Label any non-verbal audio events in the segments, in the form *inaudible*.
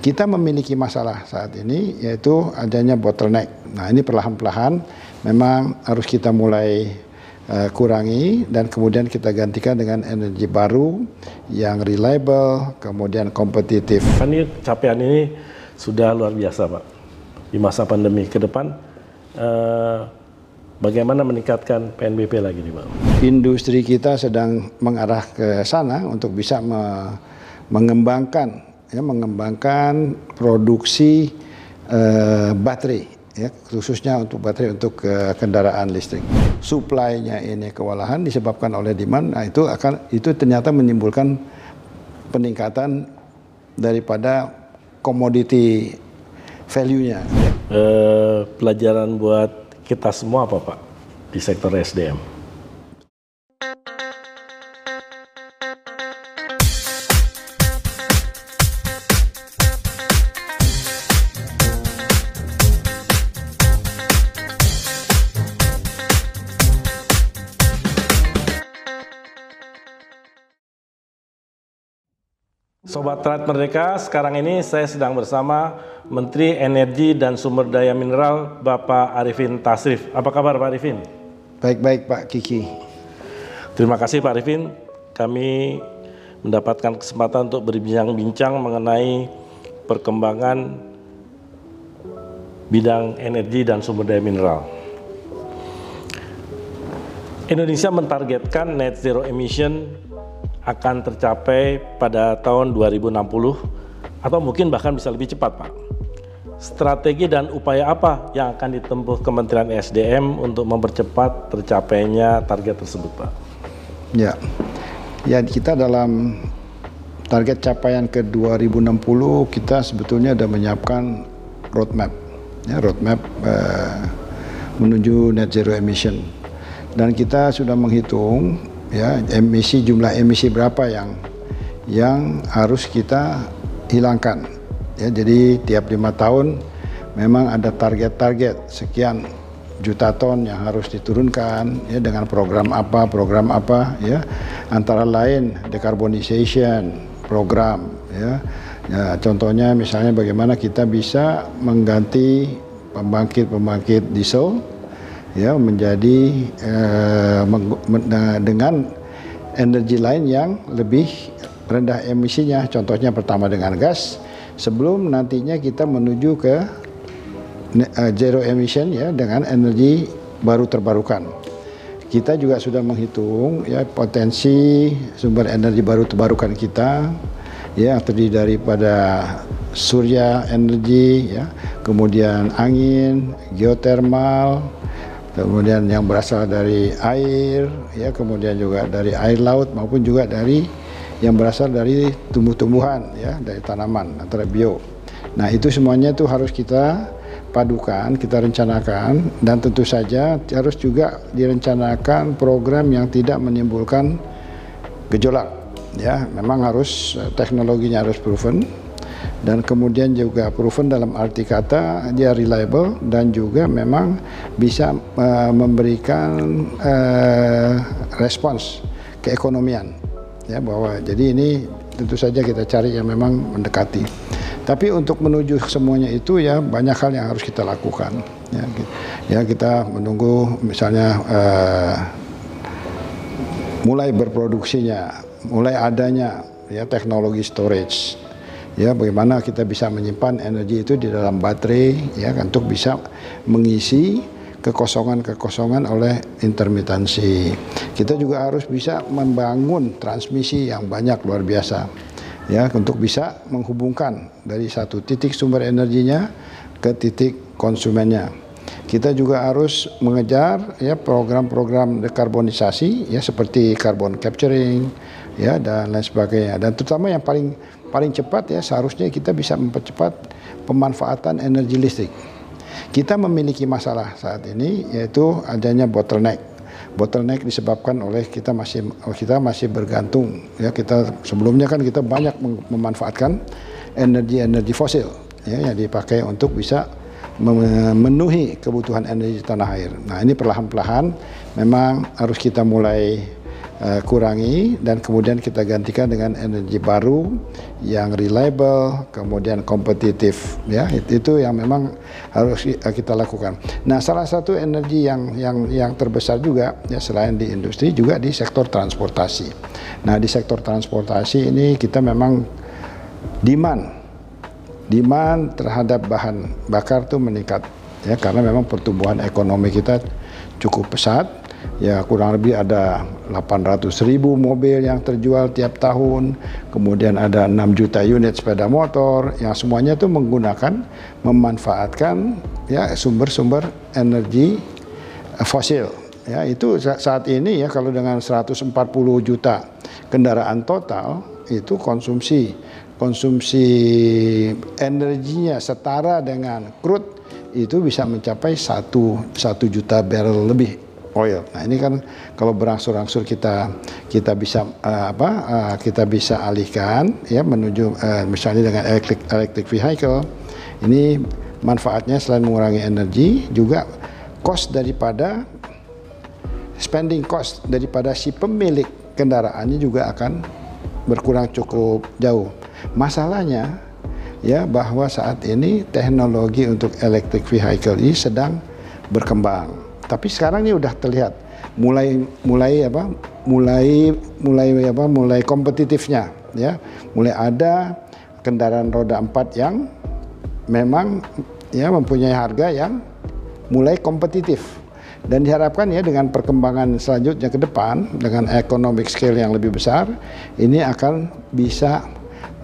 Kita memiliki masalah saat ini yaitu adanya bottleneck. Nah ini perlahan-lahan memang harus kita mulai uh, kurangi dan kemudian kita gantikan dengan energi baru yang reliable, kemudian kompetitif. Kan ini capaian ini sudah luar biasa Pak di masa pandemi ke depan. Uh, bagaimana meningkatkan PNBP lagi nih Pak? Industri kita sedang mengarah ke sana untuk bisa me mengembangkan ya mengembangkan produksi uh, baterai ya khususnya untuk baterai untuk uh, kendaraan listrik. Suplainya ini kewalahan disebabkan oleh demand, nah itu akan itu ternyata menimbulkan peningkatan daripada komoditi value-nya. Uh, pelajaran buat kita semua apa Pak di sektor SDM? Sobat Trade Merdeka, sekarang ini saya sedang bersama Menteri Energi dan Sumber Daya Mineral Bapak Arifin Tasrif. Apa kabar Pak Arifin? Baik-baik Pak Kiki. Terima kasih Pak Arifin. Kami mendapatkan kesempatan untuk berbincang-bincang mengenai perkembangan bidang energi dan sumber daya mineral. Indonesia mentargetkan net zero emission akan tercapai pada tahun 2060 atau mungkin bahkan bisa lebih cepat Pak. Strategi dan upaya apa yang akan ditempuh Kementerian SDM untuk mempercepat tercapainya target tersebut Pak? Ya, ya kita dalam target capaian ke 2060 kita sebetulnya sudah menyiapkan roadmap, ya, roadmap uh, menuju net zero emission. Dan kita sudah menghitung ya emisi jumlah emisi berapa yang yang harus kita hilangkan? Ya jadi tiap lima tahun memang ada target-target sekian juta ton yang harus diturunkan ya dengan program apa program apa ya. Antara lain decarbonization program ya. Ya contohnya misalnya bagaimana kita bisa mengganti pembangkit-pembangkit diesel ya menjadi eh, dengan energi lain yang lebih rendah emisinya. Contohnya pertama dengan gas, sebelum nantinya kita menuju ke uh, zero emission ya dengan energi baru terbarukan. Kita juga sudah menghitung ya potensi sumber energi baru terbarukan kita ya terdiri daripada surya energi ya, kemudian angin, geotermal, kemudian yang berasal dari air, ya kemudian juga dari air laut maupun juga dari yang berasal dari tumbuh-tumbuhan, ya dari tanaman antara bio. Nah itu semuanya itu harus kita padukan, kita rencanakan dan tentu saja harus juga direncanakan program yang tidak menimbulkan gejolak. Ya, memang harus teknologinya harus proven dan kemudian juga proven dalam arti kata dia reliable dan juga memang bisa uh, memberikan uh, respons keekonomian. Ya bahwa jadi ini tentu saja kita cari yang memang mendekati. Tapi untuk menuju semuanya itu ya banyak hal yang harus kita lakukan. Ya, ya kita menunggu misalnya uh, mulai berproduksinya mulai adanya ya teknologi storage ya bagaimana kita bisa menyimpan energi itu di dalam baterai ya untuk bisa mengisi kekosongan-kekosongan oleh intermitensi. Kita juga harus bisa membangun transmisi yang banyak luar biasa ya untuk bisa menghubungkan dari satu titik sumber energinya ke titik konsumennya. Kita juga harus mengejar ya program-program dekarbonisasi ya seperti carbon capturing ya dan lain sebagainya dan terutama yang paling paling cepat ya seharusnya kita bisa mempercepat pemanfaatan energi listrik. Kita memiliki masalah saat ini yaitu adanya bottleneck. Bottleneck disebabkan oleh kita masih kita masih bergantung ya kita sebelumnya kan kita banyak memanfaatkan energi-energi fosil ya yang dipakai untuk bisa memenuhi kebutuhan energi tanah air. Nah, ini perlahan-lahan memang harus kita mulai uh, kurangi dan kemudian kita gantikan dengan energi baru yang reliable, kemudian kompetitif ya. Itu, yang memang harus kita lakukan. Nah, salah satu energi yang yang yang terbesar juga ya selain di industri juga di sektor transportasi. Nah, di sektor transportasi ini kita memang demand demand terhadap bahan bakar itu meningkat ya karena memang pertumbuhan ekonomi kita cukup pesat ya kurang lebih ada 800 ribu mobil yang terjual tiap tahun. Kemudian ada 6 juta unit sepeda motor yang semuanya itu menggunakan memanfaatkan ya sumber-sumber energi eh, fosil. Ya itu saat ini ya kalau dengan 140 juta kendaraan total itu konsumsi konsumsi energinya setara dengan crude itu bisa mencapai satu satu juta barrel lebih oil. Nah ini kan kalau berangsur-angsur kita kita bisa uh, apa uh, kita bisa alihkan ya menuju uh, misalnya dengan electric electric vehicle ini manfaatnya selain mengurangi energi juga cost daripada spending cost daripada si pemilik kendaraannya juga akan berkurang cukup jauh. Masalahnya ya bahwa saat ini teknologi untuk electric vehicle ini sedang berkembang. Tapi sekarang ini udah terlihat mulai mulai apa? mulai mulai apa? mulai kompetitifnya ya. Mulai ada kendaraan roda empat yang memang ya mempunyai harga yang mulai kompetitif dan diharapkan ya dengan perkembangan selanjutnya ke depan dengan economic scale yang lebih besar ini akan bisa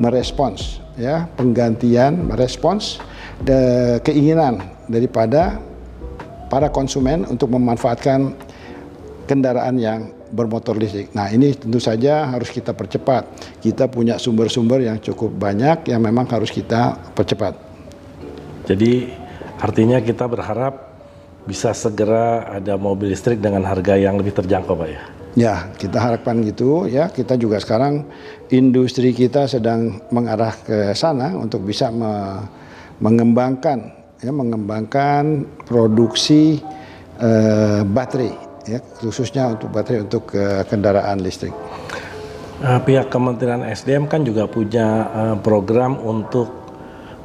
merespons ya penggantian merespons de, keinginan daripada para konsumen untuk memanfaatkan kendaraan yang bermotor listrik. Nah ini tentu saja harus kita percepat. Kita punya sumber-sumber yang cukup banyak yang memang harus kita percepat. Jadi artinya kita berharap bisa segera ada mobil listrik dengan harga yang lebih terjangkau Pak ya? Ya, kita harapkan gitu ya. Kita juga sekarang industri kita sedang mengarah ke sana untuk bisa me mengembangkan ya mengembangkan produksi uh, baterai ya khususnya untuk baterai untuk uh, kendaraan listrik. Uh, pihak Kementerian SDM kan juga punya uh, program untuk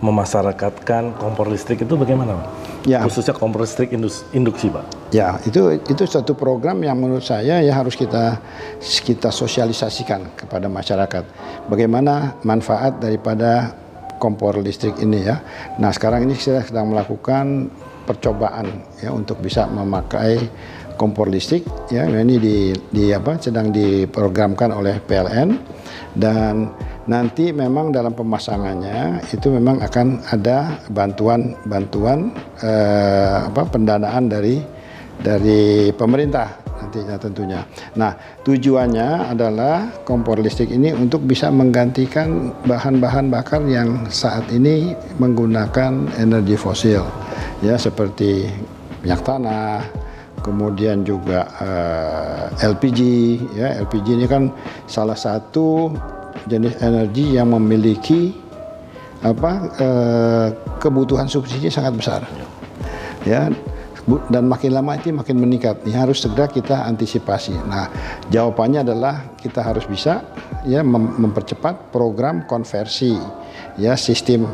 memasyarakatkan kompor listrik itu bagaimana Pak? Ya. Khususnya kompor listrik induksi Pak? Ya, itu itu satu program yang menurut saya ya harus kita kita sosialisasikan kepada masyarakat. Bagaimana manfaat daripada kompor listrik ini ya. Nah, sekarang ini saya sedang melakukan percobaan ya untuk bisa memakai kompor listrik ya. Ini di, di apa sedang diprogramkan oleh PLN dan nanti memang dalam pemasangannya itu memang akan ada bantuan-bantuan eh, apa pendanaan dari dari pemerintah nantinya tentunya. Nah, tujuannya adalah kompor listrik ini untuk bisa menggantikan bahan-bahan bakar yang saat ini menggunakan energi fosil. Ya, seperti minyak tanah, kemudian juga uh, eh, LPG ya LPG ini kan salah satu jenis energi yang memiliki apa uh, kebutuhan subsidi sangat besar ya dan makin lama itu makin meningkat ini harus segera kita antisipasi nah jawabannya adalah kita harus bisa ya mem mempercepat program konversi ya sistem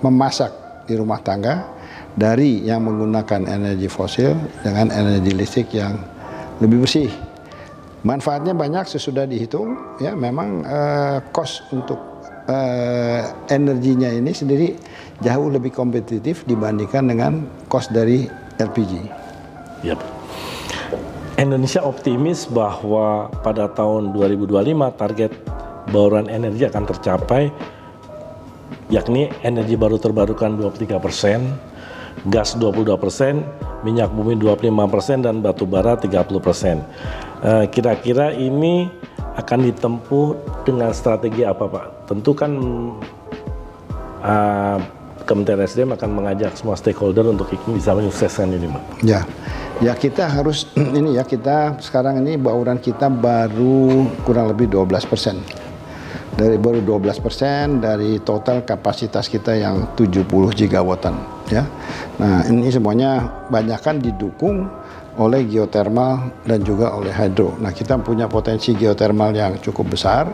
memasak di rumah tangga dari yang menggunakan energi fosil dengan energi listrik yang lebih bersih. Manfaatnya banyak sesudah dihitung, ya memang uh, cost untuk uh, energinya ini sendiri jauh lebih kompetitif dibandingkan dengan cost dari LPG. Yep. Indonesia optimis bahwa pada tahun 2025 target bauran energi akan tercapai yakni energi baru terbarukan 23 persen, gas 22 persen, minyak bumi 25 persen, dan batu bara 30 persen. Eh, kira-kira ini akan ditempuh dengan strategi apa Pak? Tentu kan uh, Kementerian SDM akan mengajak semua stakeholder untuk bisa menyukseskan ini Pak. Ya, ya kita harus *clears throat* ini ya kita sekarang ini bauran kita baru kurang lebih 12 persen dari baru 12 persen dari total kapasitas kita yang 70 gigawattan ya. Nah ini semuanya banyak kan didukung oleh geothermal dan juga oleh hydro. Nah, kita punya potensi geothermal yang cukup besar,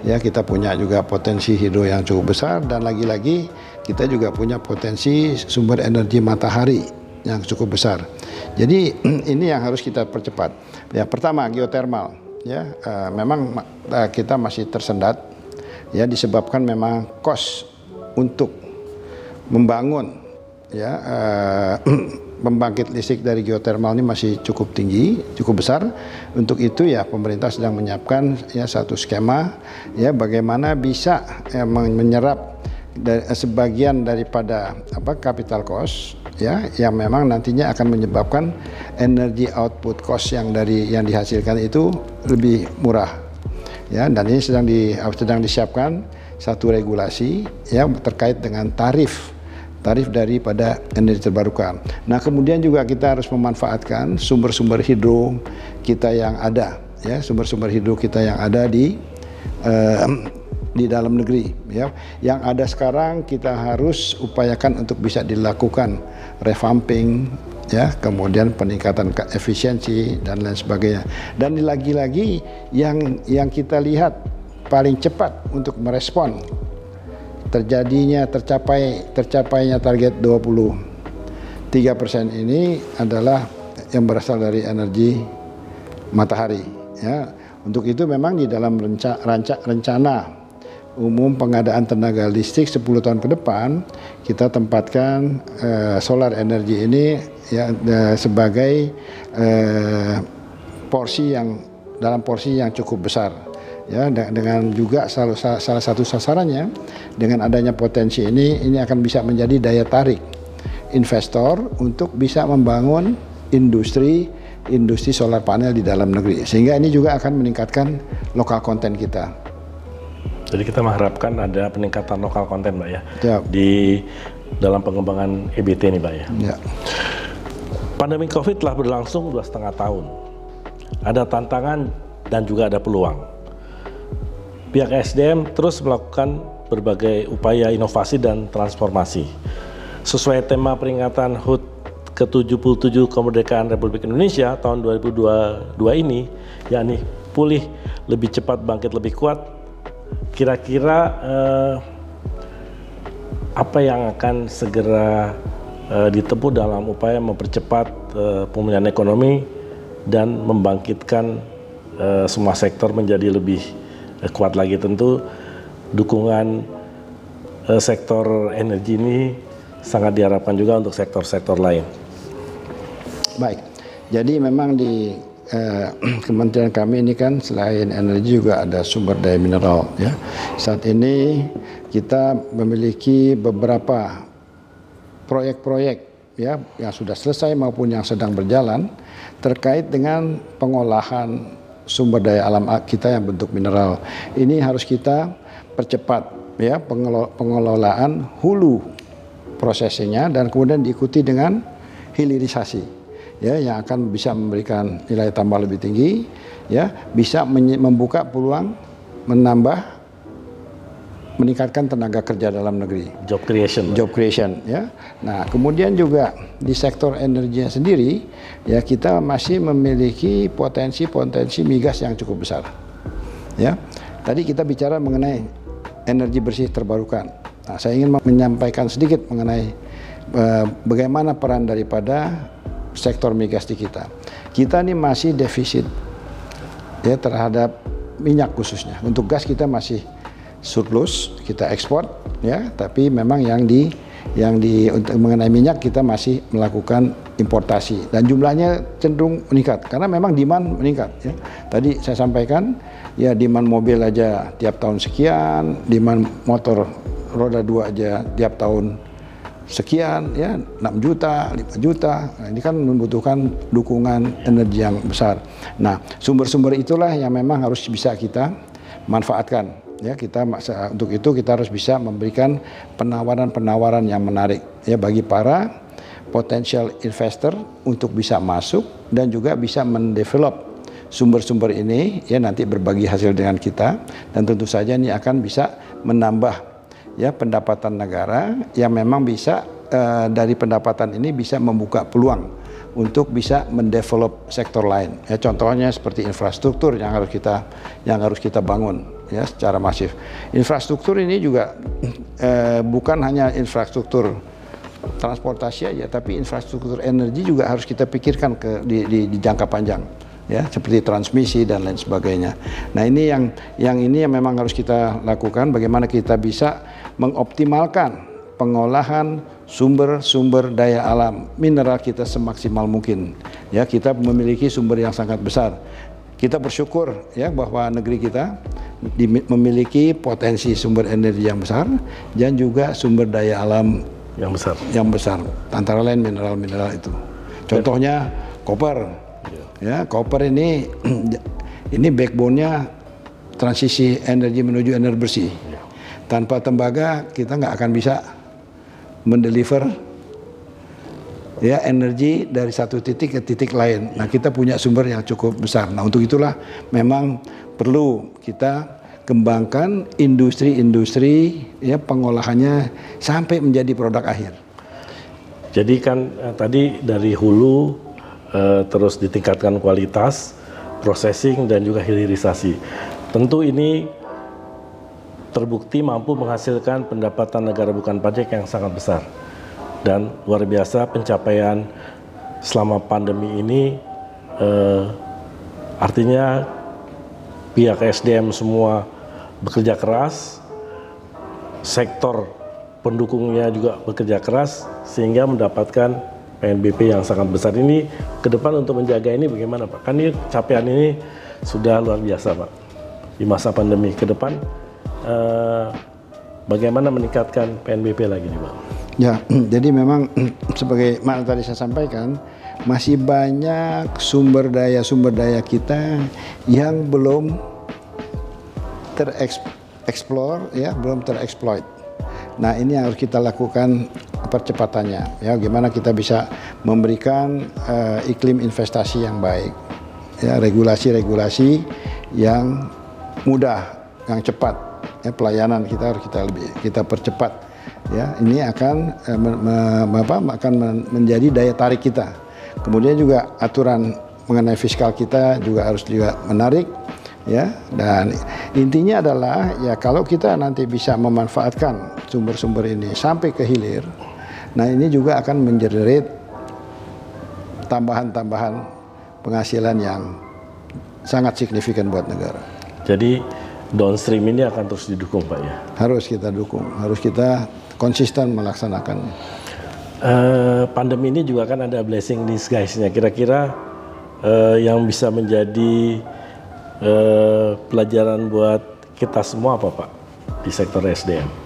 ya kita punya juga potensi hidro yang cukup besar dan lagi-lagi kita juga punya potensi sumber energi matahari yang cukup besar. Jadi *clears throat* ini yang harus kita percepat. Ya, pertama geothermal, ya uh, memang uh, kita masih tersendat, ya disebabkan memang kos untuk membangun ya uh, *clears throat* pembangkit listrik dari geothermal ini masih cukup tinggi, cukup besar. Untuk itu ya pemerintah sedang menyiapkan ya satu skema ya bagaimana bisa ya, menyerap dari, sebagian daripada apa capital cost ya yang memang nantinya akan menyebabkan energi output cost yang dari yang dihasilkan itu lebih murah ya dan ini sedang di sedang disiapkan satu regulasi yang terkait dengan tarif tarif daripada energi terbarukan. Nah, kemudian juga kita harus memanfaatkan sumber-sumber hidro kita yang ada, ya, sumber-sumber hidro kita yang ada di uh, di dalam negeri, ya. Yang ada sekarang kita harus upayakan untuk bisa dilakukan revamping, ya, kemudian peningkatan efisiensi dan lain sebagainya. Dan lagi-lagi yang yang kita lihat paling cepat untuk merespon terjadinya tercapai tercapainya target 23 persen ini adalah yang berasal dari energi matahari ya untuk itu memang di dalam renca, ranca, rencana umum pengadaan tenaga listrik 10 tahun ke depan kita tempatkan uh, solar energi ini ya uh, sebagai uh, porsi yang dalam porsi yang cukup besar ya dengan juga salah, salah satu sasarannya dengan adanya potensi ini ini akan bisa menjadi daya tarik investor untuk bisa membangun industri industri solar panel di dalam negeri sehingga ini juga akan meningkatkan lokal konten kita. Jadi kita mengharapkan ada peningkatan lokal konten, Mbak ya, ya. di dalam pengembangan EBT ini, Mbak ya. ya. Pandemi COVID telah berlangsung dua setengah tahun. Ada tantangan dan juga ada peluang pihak SDM terus melakukan berbagai upaya inovasi dan transformasi. Sesuai tema peringatan HUT ke-77 kemerdekaan Republik Indonesia tahun 2022 ini, yakni pulih lebih cepat, bangkit lebih kuat, kira-kira eh, apa yang akan segera eh, ditempuh dalam upaya mempercepat eh, pemulihan ekonomi dan membangkitkan eh, semua sektor menjadi lebih Eh, kuat lagi tentu dukungan uh, sektor energi ini sangat diharapkan juga untuk sektor-sektor lain. Baik, jadi memang di uh, *clears throat* Kementerian kami ini kan selain energi juga ada sumber daya mineral ya. Saat ini kita memiliki beberapa proyek-proyek ya yang sudah selesai maupun yang sedang berjalan terkait dengan pengolahan sumber daya alam kita yang bentuk mineral. Ini harus kita percepat ya pengelolaan hulu prosesnya dan kemudian diikuti dengan hilirisasi ya yang akan bisa memberikan nilai tambah lebih tinggi ya bisa membuka peluang menambah meningkatkan tenaga kerja dalam negeri. Job creation. Job creation ya. Nah, kemudian juga di sektor energinya sendiri ya kita masih memiliki potensi-potensi migas yang cukup besar. Ya. Tadi kita bicara mengenai energi bersih terbarukan. Nah, saya ingin menyampaikan sedikit mengenai uh, bagaimana peran daripada sektor migas di kita. Kita ini masih defisit ya terhadap minyak khususnya. Untuk gas kita masih surplus kita ekspor ya tapi memang yang di yang di untuk mengenai minyak kita masih melakukan importasi dan jumlahnya cenderung meningkat karena memang demand meningkat ya. Tadi saya sampaikan ya demand mobil aja tiap tahun sekian, demand motor roda dua aja tiap tahun sekian ya 6 juta, 5 juta. Nah, ini kan membutuhkan dukungan energi yang besar. Nah, sumber-sumber itulah yang memang harus bisa kita manfaatkan ya kita untuk itu kita harus bisa memberikan penawaran-penawaran yang menarik ya bagi para potensial investor untuk bisa masuk dan juga bisa mendevelop sumber-sumber ini ya nanti berbagi hasil dengan kita dan tentu saja ini akan bisa menambah ya pendapatan negara yang memang bisa uh, dari pendapatan ini bisa membuka peluang untuk bisa mendevelop sektor lain. Ya, contohnya seperti infrastruktur yang harus kita yang harus kita bangun ya secara masif. Infrastruktur ini juga eh, bukan hanya infrastruktur transportasi aja, tapi infrastruktur energi juga harus kita pikirkan ke di, di, di jangka panjang ya seperti transmisi dan lain sebagainya. Nah ini yang yang ini yang memang harus kita lakukan. Bagaimana kita bisa mengoptimalkan pengolahan sumber-sumber daya alam mineral kita semaksimal mungkin. Ya, kita memiliki sumber yang sangat besar. Kita bersyukur ya bahwa negeri kita memiliki potensi sumber energi yang besar dan juga sumber daya alam yang besar. Yang besar. Antara lain mineral-mineral itu. Contohnya koper. Ya, koper ini *clears throat* ini backbone-nya transisi energi menuju energi bersih. Tanpa tembaga kita nggak akan bisa mendeliver ya energi dari satu titik ke titik lain. Nah, kita punya sumber yang cukup besar. Nah, untuk itulah memang perlu kita kembangkan industri-industri ya pengolahannya sampai menjadi produk akhir. Jadi kan eh, tadi dari hulu eh, terus ditingkatkan kualitas, processing dan juga hilirisasi. Tentu ini terbukti mampu menghasilkan pendapatan negara bukan pajak yang sangat besar. Dan luar biasa pencapaian selama pandemi ini eh, artinya pihak SDM semua bekerja keras, sektor pendukungnya juga bekerja keras sehingga mendapatkan PNBP yang sangat besar ini ke depan untuk menjaga ini bagaimana Pak? Kan ini capaian ini sudah luar biasa Pak di masa pandemi ke depan uh, bagaimana meningkatkan PNBP lagi nih Bang? Ya, *clears throat* jadi memang *clears throat* sebagai mana tadi saya sampaikan, masih banyak sumber daya sumber daya kita yang belum tereksplor ya, belum tereksploit. Nah, ini yang harus kita lakukan percepatannya ya, gimana kita bisa memberikan uh, iklim investasi yang baik. Ya, regulasi-regulasi yang mudah, yang cepat ya, pelayanan kita harus kita lebih kita percepat ya. Ini akan eh, me, me, apa, akan menjadi daya tarik kita. Kemudian juga aturan mengenai fiskal kita juga harus juga menarik ya. Dan intinya adalah ya kalau kita nanti bisa memanfaatkan sumber-sumber ini sampai ke hilir nah ini juga akan menjerit tambahan-tambahan penghasilan yang sangat signifikan buat negara. Jadi downstream ini akan terus didukung Pak ya? Harus kita dukung, harus kita konsisten melaksanakan. Uh, pandemi ini juga kan ada blessing disguise-nya. Kira-kira uh, yang bisa menjadi uh, pelajaran buat kita semua apa Pak di sektor SDM?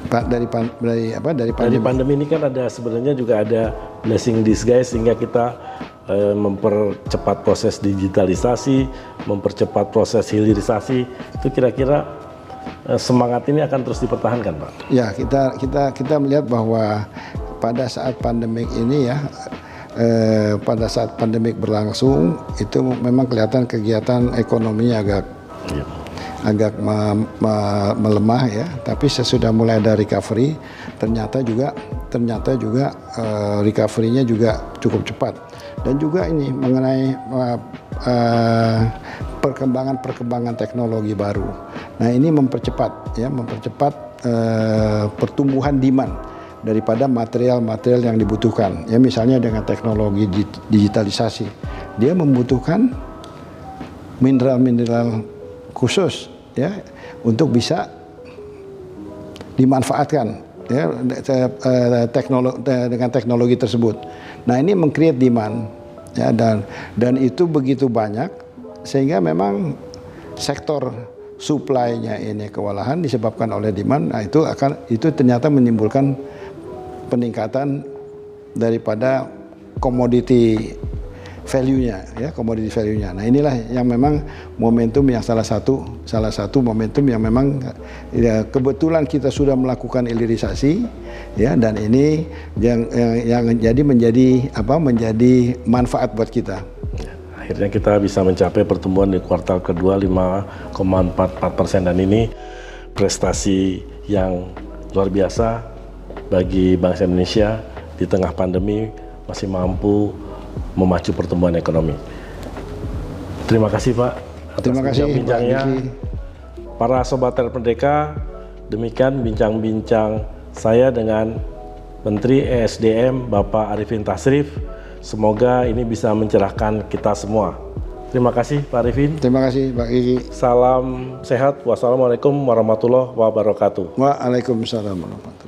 Pak dari dari apa dari pandemi. Dari pandemi ini kan ada sebenarnya juga ada blessing disguise sehingga kita Eh, mempercepat proses digitalisasi, mempercepat proses hilirisasi, itu kira-kira eh, semangat ini akan terus dipertahankan, Pak? Ya, kita kita kita melihat bahwa pada saat pandemik ini ya, eh, pada saat pandemik berlangsung itu memang kelihatan kegiatan ekonominya agak ya. Agak me, me, melemah ya, tapi sesudah mulai ada recovery, ternyata juga ternyata juga uh, recovery-nya juga cukup cepat dan juga ini mengenai perkembangan-perkembangan uh, teknologi baru. Nah ini mempercepat ya mempercepat uh, pertumbuhan demand daripada material-material yang dibutuhkan. Ya misalnya dengan teknologi digitalisasi, dia membutuhkan mineral-mineral khusus ya untuk bisa dimanfaatkan ya eh, teknologi dengan teknologi tersebut. Nah ini mengcreate demand ya dan dan itu begitu banyak sehingga memang sektor supply-nya ini kewalahan disebabkan oleh demand. Nah itu akan itu ternyata menimbulkan peningkatan daripada komoditi value-nya ya komoditi value-nya. Nah inilah yang memang momentum yang salah satu salah satu momentum yang memang ya, kebetulan kita sudah melakukan hilirisasi ya dan ini yang yang, yang jadi menjadi apa menjadi manfaat buat kita. Akhirnya kita bisa mencapai pertumbuhan di kuartal kedua 5,44 persen dan ini prestasi yang luar biasa bagi bangsa Indonesia di tengah pandemi masih mampu memacu pertumbuhan ekonomi. Terima kasih Pak. atas Terima kasih. Diki. Para sobat Merdeka, demikian bincang-bincang saya dengan Menteri ESDM Bapak Arifin Tasrif. Semoga ini bisa mencerahkan kita semua. Terima kasih Pak Arifin. Terima kasih Pak Kiki. Salam sehat. Wassalamualaikum warahmatullahi wabarakatuh. Waalaikumsalam warahmatullahi